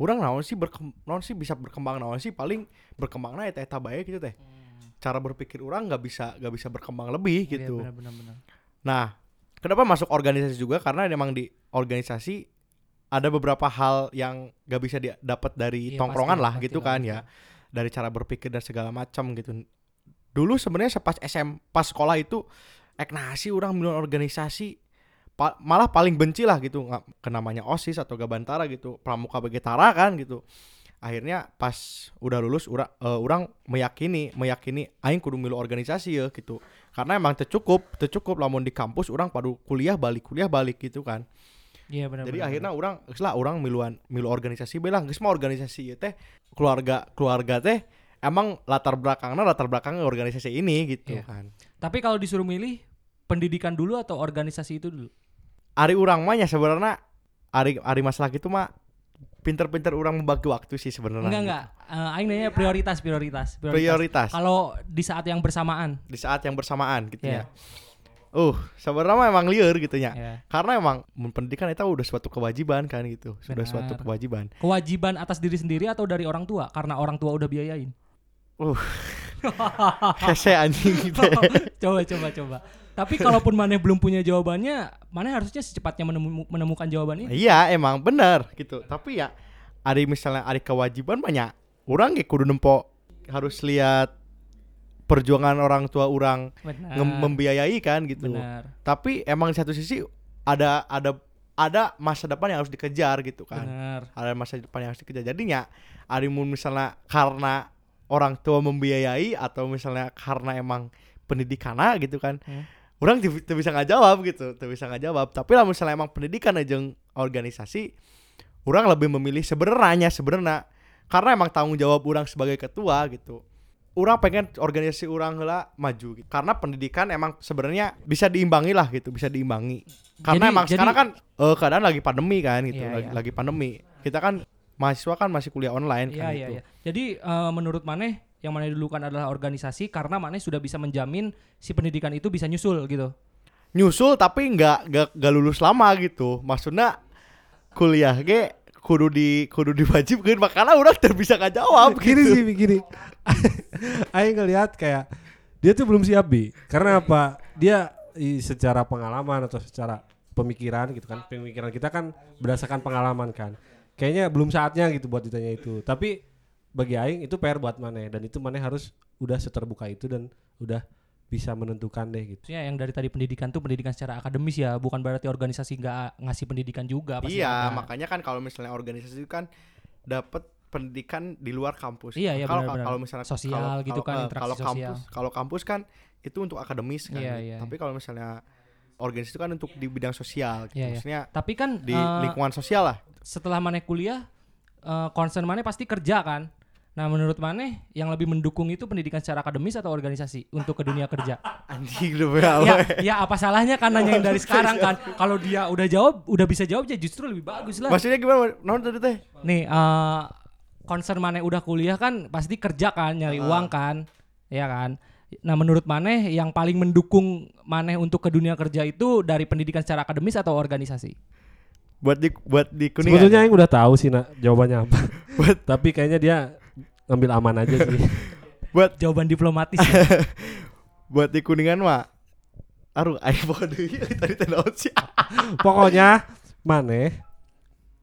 orang naon sih berkem, naon sih bisa berkembang naon sih paling berkembangnya eta eta baik gitu teh cara berpikir orang nggak bisa nggak bisa berkembang lebih Iya, gitu benar benar benar. Nah, kenapa masuk organisasi juga? Karena memang di organisasi ada beberapa hal yang gak bisa didapat dari Iya, tongkrongan pasti, lah pasti gitu lah, kan pasti. ya. Dari cara berpikir dan segala macam gitu. Dulu sebenarnya pas SM pas sekolah itu ek nasi orang milih organisasi pa- malah paling benci lah gitu nggak ke namanya OSIS atau Gabantara gitu, Pramuka Begetara kan gitu. Akhirnya pas udah lulus ura- eh, orang meyakini meyakini aing kudu milu organisasi ya gitu karena emang tercukup tercukup lamun di kampus orang padu kuliah balik kuliah balik gitu kan Iya benar. jadi akhirnya orang geus lah orang miluan milu organisasi belah geus mah organisasi ieu teh keluarga keluarga teh emang latar belakangnya latar belakangnya organisasi ini gitu Iya. kan. Tapi kalau disuruh milih pendidikan dulu atau organisasi itu dulu? Ari urang mah nya sebenarnya Ari Ari masalah gitu mah pinter-pinter orang membagi waktu sih sebenarnya Enggak gitu. enggak. Eh, aing nanya prioritas prioritas. prioritas Kalau di saat yang bersamaan. di saat yang bersamaan gitu Iya. ya uh sebenarnya emang liar gitu ya Ya. karena emang pendidikan itu udah suatu kewajiban kan gitu sudah Benar. suatu kewajiban Kewajiban atas diri sendiri atau dari orang tua? Karena orang tua udah biayain. [LAUGHS] hese anjing gitu coba coba coba. Tapi kalaupun Maneh belum punya jawabannya, Maneh harusnya secepatnya menemu- menemukan jawabannya. iya emang bener gitu tapi ya ada misalnya ada kewajiban banyak orang ya kudu nempo harus lihat perjuangan orang tua orang Benar. membiayai kan gitu Benar. tapi emang di satu sisi ada ada ada masa depan yang harus dikejar gitu kan Benar. ada masa depan yang harus dikejar jadinya ada mun misalnya karena orang tua membiayai atau misalnya karena emang pendidikannya gitu kan Hmm. Orang tidak bisa nggak jawab gitu tidak bisa nggak jawab tapi lah misalnya emang pendidikan aja organisasi orang lebih memilih sebenarnya sebenarnya karena emang tanggung jawab orang sebagai ketua gitu orang pengen organisasi orang lah maju gitu. karena pendidikan emang sebenarnya bisa diimbangi lah gitu bisa diimbangi karena Jadi- emang jadi- sekarang kan eh, keadaan lagi pandemi kan gitu Iya, lagi, iya. lagi pandemi kita kan mahasiswa kan masih kuliah online Iya kan iya gitu iya. Jadi eh, menurut Maneh yang Maneh dulu kan adalah organisasi karena Maneh sudah bisa menjamin si pendidikan itu bisa nyusul gitu. nyusul tapi nggak nggak nggak lulus lama gitu. Maksudnya kuliah ge kudu di kudu diwajibkan makanya orang tidak bisa nggak jawab gini gitu. sih gini. [LAUGHS] Aing ngelihat kayak dia tuh belum siap bi. Karena apa? Dia i, secara pengalaman atau secara pemikiran gitu kan. Pemikiran kita kan berdasarkan pengalaman kan. Kayaknya belum saatnya gitu buat ditanya itu. Tapi bagi Aing itu PR buat Mane dan itu Mane harus udah seterbuka itu dan udah bisa menentukan deh gitu Maksudnya yang dari tadi pendidikan tuh pendidikan secara akademis ya, bukan berarti organisasi nggak ngasih pendidikan juga pasti iya ada. makanya kan kalau misalnya organisasi itu kan dapat pendidikan di luar kampus Iya, iya, kalau kalau misalnya Sosial kalau- gitu kalau- kan, eh, interaksi kalau sosial. kampus kalau kampus kan itu untuk akademis kan Iya, iya. tapi kalau misalnya organisasi itu kan untuk di bidang sosial gitu. Iya, iya. maksudnya Tapi kan di eh, lingkungan sosial lah setelah Maneh kuliah eh, concern Maneh pasti kerja kan. Nah, menurut Maneh yang lebih mendukung itu pendidikan secara akademis atau organisasi untuk ke dunia kerja? anjing lu ya ya, ya apa salahnya kan nanyain dari [LAUGHS] sekarang kan? Kalau dia udah jawab, udah bisa jawab ya justru lebih bagus lah. maksudnya gimana non tadi teh Nih, eh concern Maneh udah kuliah kan pasti kerja kan, nyari Ah. uang kan, ya kan? Nah, menurut Maneh yang paling mendukung Maneh untuk ke dunia kerja itu dari pendidikan secara akademis atau organisasi? buat di buat di kuningan sebetulnya Aing udah tahu sih nak jawabannya apa [LAUGHS] tapi kayaknya dia ngambil aman aja sih [LAUGHS] buat Jawaban diplomatis. ya. [LAUGHS] buat di kuningan mah aduh ayo bodoh [LAUGHS] tadi teh naon sih pokoknya Mane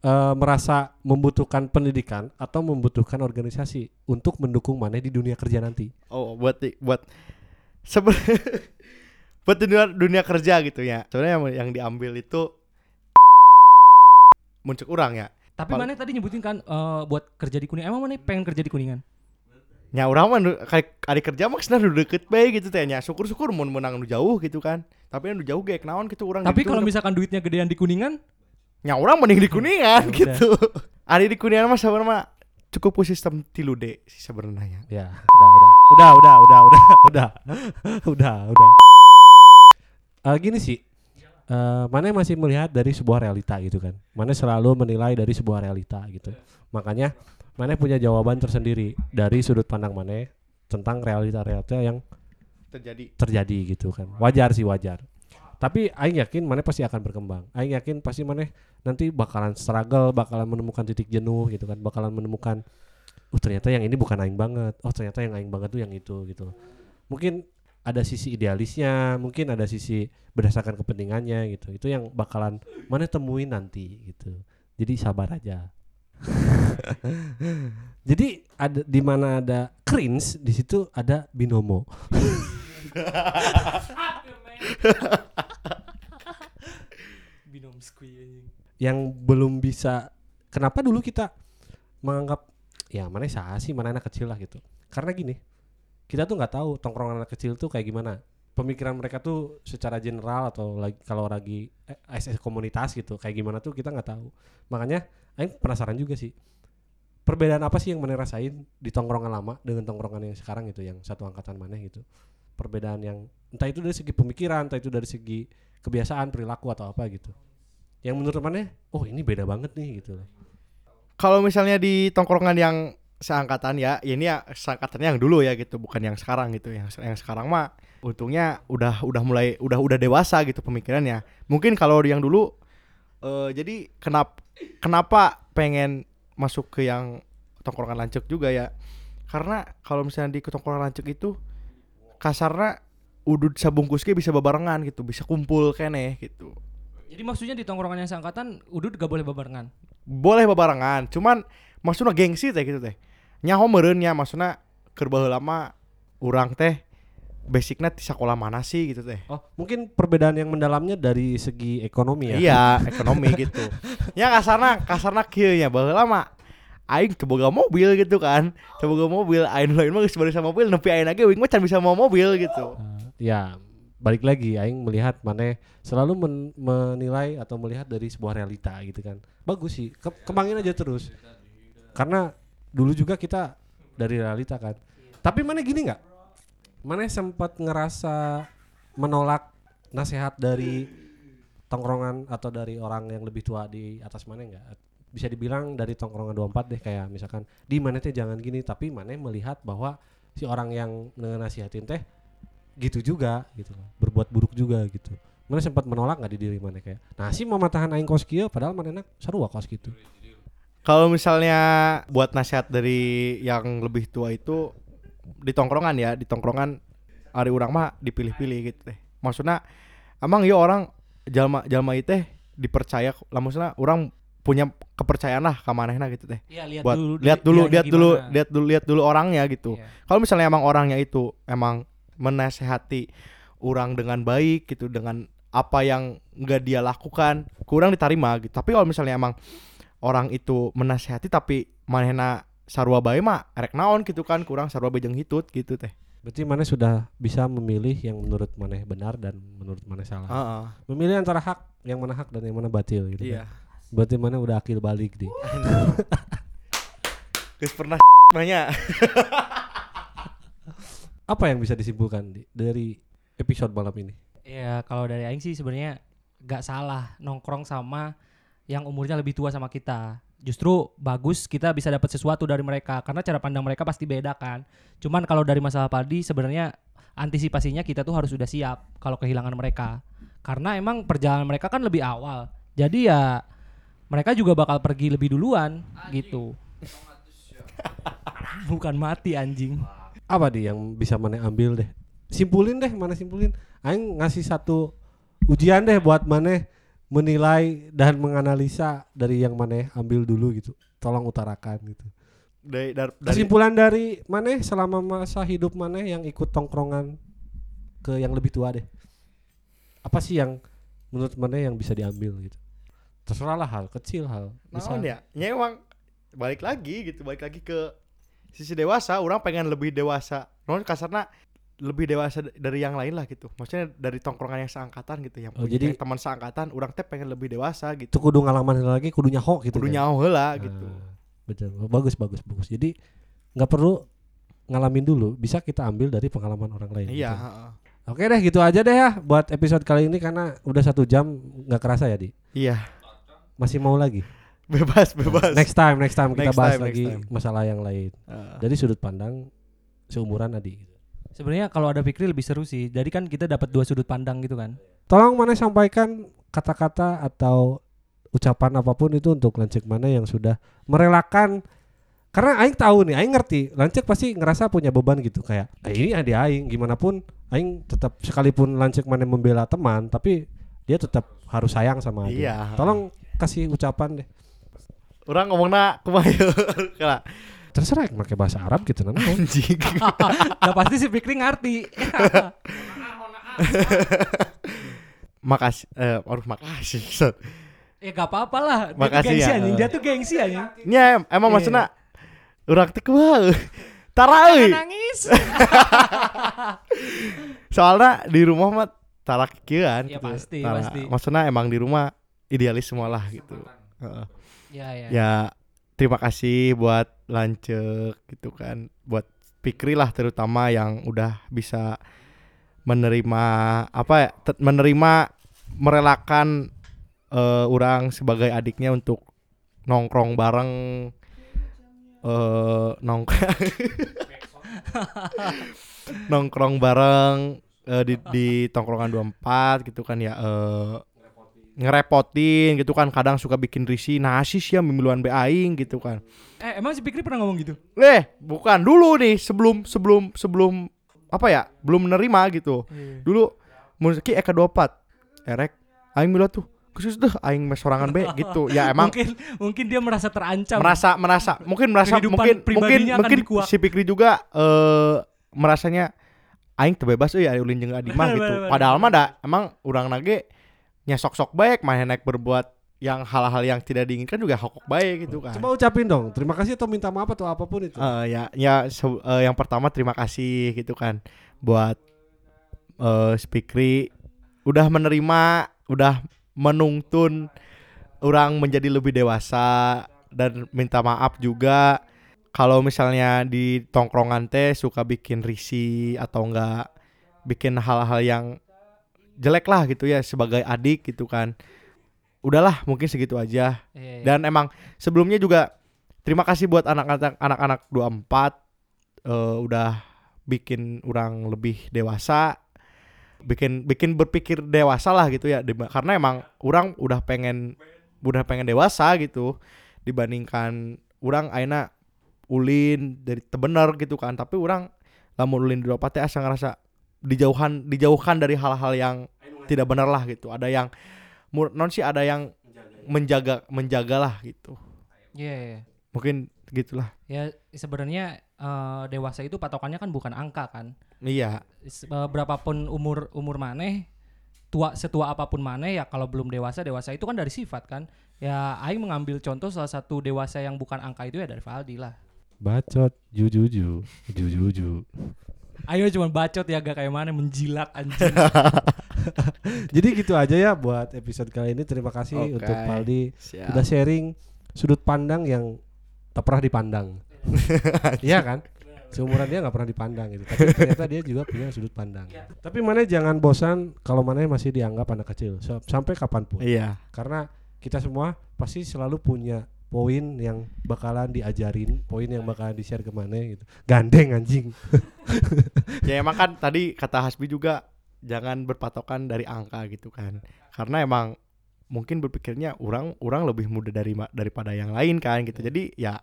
eh, merasa membutuhkan pendidikan atau membutuhkan organisasi untuk mendukung Mane di dunia kerja nanti. oh buat di buat sebenarnya buat di dunia, dunia kerja gitu ya sebenarnya yang, yang diambil itu muncul orang ya tapi mana tadi nyebutin kan uh, buat kerja di Kuningan. Emang mana pengen kerja di Kuningan? Ya orang mah kali kerja maksudnya udah deket baik gitu teh. Ya, syukur-syukur mau menang nu jauh gitu kan. Tapi nu jauh gak. naon gitu orang Tapi kalau misalkan duitnya gedean di Kuningan, ya orang mending di ya Kuningan gitu. [LAUGHS] Ada di Kuningan mah sebenarnya cukup ku sistem tilu D sih sebenarnya. Ya, udah udah. Udah udah udah udah udah. [LAUGHS] udah udah. Uh, gini sih, eh mana masih melihat dari sebuah realita gitu kan. Mana selalu menilai dari sebuah realita gitu. Makanya mana punya jawaban tersendiri dari sudut pandang mana tentang realita-realita yang terjadi terjadi gitu kan. Wajar sih wajar. Tapi aing yakin mana pasti akan berkembang. Aing yakin pasti mana nanti bakalan struggle, bakalan menemukan titik jenuh gitu kan, bakalan menemukan oh ternyata yang ini bukan aing banget. Oh ternyata yang aing banget tuh yang itu gitu. Mungkin ada sisi idealisnya, mungkin ada sisi berdasarkan kepentingannya gitu. Itu yang bakalan mana temuin nanti gitu. Jadi sabar aja. [LAUGHS] Jadi ada di mana ada cringe di situ ada binomo. [LAUGHS] Binom squee yang belum bisa kenapa dulu kita menganggap ya mana sah sih mana anak kecil lah gitu karena gini kita tuh nggak tahu tongkrongan anak kecil tuh kayak gimana. Pemikiran mereka tuh secara general atau lagi kalau lagi eh, SS komunitas gitu kayak gimana tuh kita nggak tahu. Makanya Aing penasaran juga sih perbedaan apa sih yang mana rasain di tongkrongan lama dengan tongkrongan yang sekarang gitu yang satu angkatan mana gitu? Perbedaan yang entah itu dari segi pemikiran entah itu dari segi kebiasaan perilaku atau apa gitu. Yang menurut mana oh ini beda banget nih gitu. Kalau misalnya di tongkrongan yang seangkatan ya, ini ya seangkatan yang dulu ya gitu, bukan yang sekarang gitu. Yang yang sekarang mah untungnya udah udah mulai udah udah dewasa gitu pemikirannya. Mungkin kalau yang dulu eh jadi kenapa kenapa pengen masuk ke yang tongkrongan lancuk juga ya? Karena kalau misalnya di tongkrongan lancuk itu kasarnya udud sabungkus ge bisa babarengan gitu, bisa kumpul kene gitu. Jadi maksudnya di tongkrongan yang seangkatan udud gak boleh babarengan. boleh babarengan cuman maksudnya gengsi teh gitu teh. Nyaho meureun nya maksudnya keur baheula lama urang teh basicnya di sekolah mana sih gitu teh. Oh mungkin perbedaan yang mendalamnya dari segi ekonomi ya? Iya [LAUGHS] ekonomi gitu. Ya kasarna kasarna kieu nya baheula mah aing keboga mobil gitu kan. Keboga mobil aing lain mah geus bari sama mobil nepi aing lagi wing mah can bisa mau mobil gitu. Eh, ya balik lagi aing melihat mana selalu men- menilai atau melihat dari sebuah realita gitu kan. Bagus sih Ke- kembangin aja terus karena dulu juga kita dari realita kan. Tapi mana gini nggak? Mana sempat ngerasa menolak nasihat dari tongkrongan atau dari orang yang lebih tua di atas mana nggak? Bisa dibilang dari tongkrongan 24 deh kayak misalkan di mana teh jangan gini tapi mana melihat bahwa si orang yang nasihatin teh gitu juga gitu berbuat buruk juga gitu. Mana sempat menolak nggak di diri mana kayak nah sih mau matahan aing kos padahal mana enak? Sarua kos gitu Kalau misalnya buat nasihat dari yang lebih tua itu di tongkrongan ya, di tongkrongan hari urang mah dipilih-pilih gitu teh. Maksudnya emang ya orang jalma jalma itu teh dipercaya lah maksudnya orang punya kepercayaan lah ke manehna gitu teh. Iya, lihat Buat dulu lihat dulu lihat dulu lihat dulu lihat dulu orangnya gitu. Iya. Kalau misalnya emang orangnya itu emang menasehati orang dengan baik gitu dengan apa yang nggak dia lakukan kurang diterima gitu. Tapi kalau misalnya emang orang itu menasehati tapi manehna sarua bae mah erek naon gitu kan kurang sarua bae jeung hitut gitu teh. berarti mana sudah bisa memilih yang menurut mana benar dan menurut mana salah Heeh. memilih antara hak yang mana hak dan yang mana batil gitu Iya. kan. berarti mana udah akil balik di [LAUGHS] Geus pernah [LAUGHS] banyak. [LAUGHS] apa yang bisa disimpulkan di, dari episode malam ini Ya kalau dari Aing sih sebenarnya gak salah nongkrong sama yang umurnya lebih tua sama kita. Justru bagus kita bisa dapat sesuatu dari mereka karena cara pandang mereka pasti beda kan. Cuman kalau dari masalah padi sebenarnya antisipasinya kita tuh harus sudah siap kalau kehilangan mereka. Karena emang perjalanan mereka kan lebih awal. Jadi ya mereka juga bakal pergi lebih duluan gitu. [LAUGHS] Bukan mati anjing. apa di yang bisa mana ambil deh simpulin deh mana simpulin aing ngasih satu ujian deh buat mana menilai dan menganalisa dari yang mana ambil dulu gitu. Tolong utarakan gitu. Dari, dar- dari kesimpulan dari mana selama masa hidup mana yang ikut tongkrongan ke yang lebih tua deh. Apa sih yang menurut mana yang bisa diambil gitu? Terserah lah hal kecil hal. Naon ya? Nya emang balik lagi gitu, balik lagi ke sisi dewasa, orang pengen lebih dewasa. Non kasarna lebih dewasa dari yang lain lah gitu. Maksudnya dari tongkrongan yang seangkatan gitu yang Oh, punya jadi- teman seangkatan, orang teh pengen lebih dewasa gitu. Itu kudu ngalaman lagi, kudu nyaho gitu. Kudu kan? nyaho heula Ah, gitu. Betul. Oh, Bagus bagus bagus. Jadi nggak perlu ngalamin dulu, bisa kita ambil dari pengalaman orang lain. Iya, gitu. Oke deh, gitu aja deh ya buat episode kali ini karena udah satu jam nggak kerasa ya di. Iya. Masih mau lagi? Bebas, bebas. Next time, next time kita Next bahas time, lagi time. masalah yang lain. Heeh. Dari sudut pandang seumuran Adi. Sebenarnya kalau ada Fikri lebih seru sih. Jadi kan kita dapat dua sudut pandang gitu kan. Tolong mana sampaikan kata-kata atau ucapan apa pun itu untuk Lancik mana yang sudah merelakan karena Aing tahu nih, Aing ngerti Lancik pasti ngerasa punya beban gitu kayak eh, ini ada Aing gimana pun Aing tetap sekalipun Lancik mana membela teman tapi dia tetap harus sayang sama dia. Iya. Tolong kasih ucapan deh. Orang ngomongna kumaha. [LAUGHS] Terserah pakai bahasa Arab gitu nah. Anjing. [LAUGHS] Udah pasti si Fikri ngerti. [LAUGHS] makasih eh aduh makasih. Ya gak apa-apa lah. Dia tuh Makasih gengsi ya. anjing. Dia tuh gengsi anjing. Nya em- emang maksudna urang teh kumaha? Tara euy. Nangis. [LAUGHS] Soalnya di rumah mah tarak kieu kan. Ya, gitu. pasti, Tara. pasti. Maksudnya emang di rumah idealis semua lah gitu. Heeh. ya ya. Ya terima kasih buat Lancek gitu kan. Buat Fikri lah terutama yang udah bisa menerima apa ya? menerima merelakan eh, orang sebagai adiknya untuk nongkrong bareng eh nongkrong [LAUGHS] nongkrong bareng eh, di di tongkrongan 24 gitu kan ya eh ngerepotin gitu kan kadang suka bikin risih nasi sih ya mimiluan be aing gitu kan Eh emang si Fikri pernah ngomong gitu? eh bukan dulu nih sebelum sebelum sebelum apa ya belum menerima gitu dulu musik Eka 24 erek aing milu tuh khusus deh aing mes sorangan be gitu ya [LAUGHS] emang mungkin mungkin dia merasa terancam. merasa merasa mungkin merasa Kehidupan mungkin mungkin mungkin dikuak. si Pikri juga eh merasanya aing terbebas euy aya ulin jeung Adi mah [LAUGHS] Bener, gitu. Padahal mah da emang urang nage nya sok-sok baik mah naik berbuat yang hal-hal yang tidak diinginkan juga hokok baik gitu kan. Coba ucapin dong, terima kasih atau minta maaf atau apa pun itu. Eh, ya ya eh, yang pertama terima kasih gitu kan buat eh Spikri udah menerima udah menuntun orang menjadi lebih dewasa dan minta maaf juga kalau misalnya di tongkrongan teh suka bikin risi atau enggak bikin hal-hal yang jelek lah gitu ya sebagai adik gitu kan. Udahlah mungkin segitu aja. Iya, iya. dan emang sebelumnya juga terima kasih buat anak-anak anak-anak 24 eh, udah bikin orang lebih dewasa bikin bikin berpikir dewasa lah gitu ya. Karena emang orang udah pengen udah pengen dewasa gitu dibandingkan orang aina ulin dari tebener gitu kan. Tapi orang lamun ulin di 24 teh asa ngerasa dijauhan dijauhan dari hal-hal yang tidak benar lah gitu ada yang non sih ada yang menjaga menjaga lah gitu Iya, iya. mungkin gitulah Ya sebenarnya eh, dewasa itu patokannya kan bukan angka kan. iya eh, berapapun umur umur maneh tua setua apa pun maneh ya kalau belum dewasa dewasa itu kan dari sifat kan ya Aing mengambil contoh salah satu dewasa yang bukan angka itu ya dari Valdi lah Bacot, jujuju, jujuju. Ayo cuma bacot ya gak kayak mana menjilat anjing [LAUGHS] Jadi gitu aja ya buat episode kali ini. Terima kasih Oke. untuk Paldi Siap. udah sharing sudut pandang yang tak pernah dipandang. [LAUGHS] Iya kan? Seumuran dia nggak pernah dipandang gitu. Tapi ternyata dia juga punya sudut pandang. Tapi mana jangan bosan kalau mana masih dianggap anak kecil sa- sampai kapan pun. iya Karena kita semua pasti selalu punya poin yang bakalan diajarin, poin yang bakalan di-share ke mana gitu. Gandeng anjing. [LAUGHS] ya emang kan tadi kata Hasbi juga jangan berpatokan dari angka gitu kan karena emang mungkin berpikirnya orang orang lebih muda dari daripada yang lain kan gitu jadi ya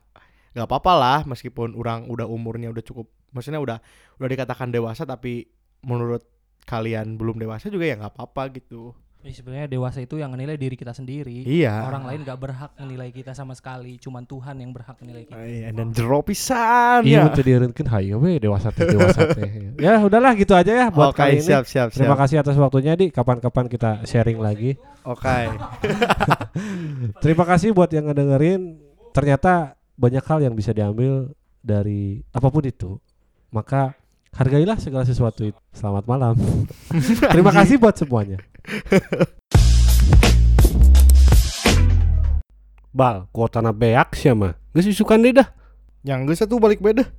nggak apa-apa lah meskipun orang udah umurnya udah cukup maksudnya udah udah dikatakan dewasa tapi menurut kalian belum dewasa juga ya nggak apa-apa gitu Ya, sebenarnya dewasa itu yang menilai diri kita sendiri iya orang lain gak berhak menilai kita sama sekali cuman Tuhan yang berhak menilai kita Iya, dan jero pisan Iya, ya. untuk dieureunkeun hayo we dewasa teh dewasa teh. Ya udahlah gitu aja ya buat Oke, kali ini. siap siap Terima siap. kasih atas waktunya di kapan-kapan kita sharing lagi. Oke. [LAUGHS] Terima kasih buat yang ngedengerin. Ternyata banyak hal yang bisa diambil dari apa pun itu. Maka hargailah segala sesuatu itu. Selamat malam. [LAUGHS] Terima kasih buat semuanya. Bal, kuota na beak sih mah. Geus isukan deh dah. Yang geus satu balik beda.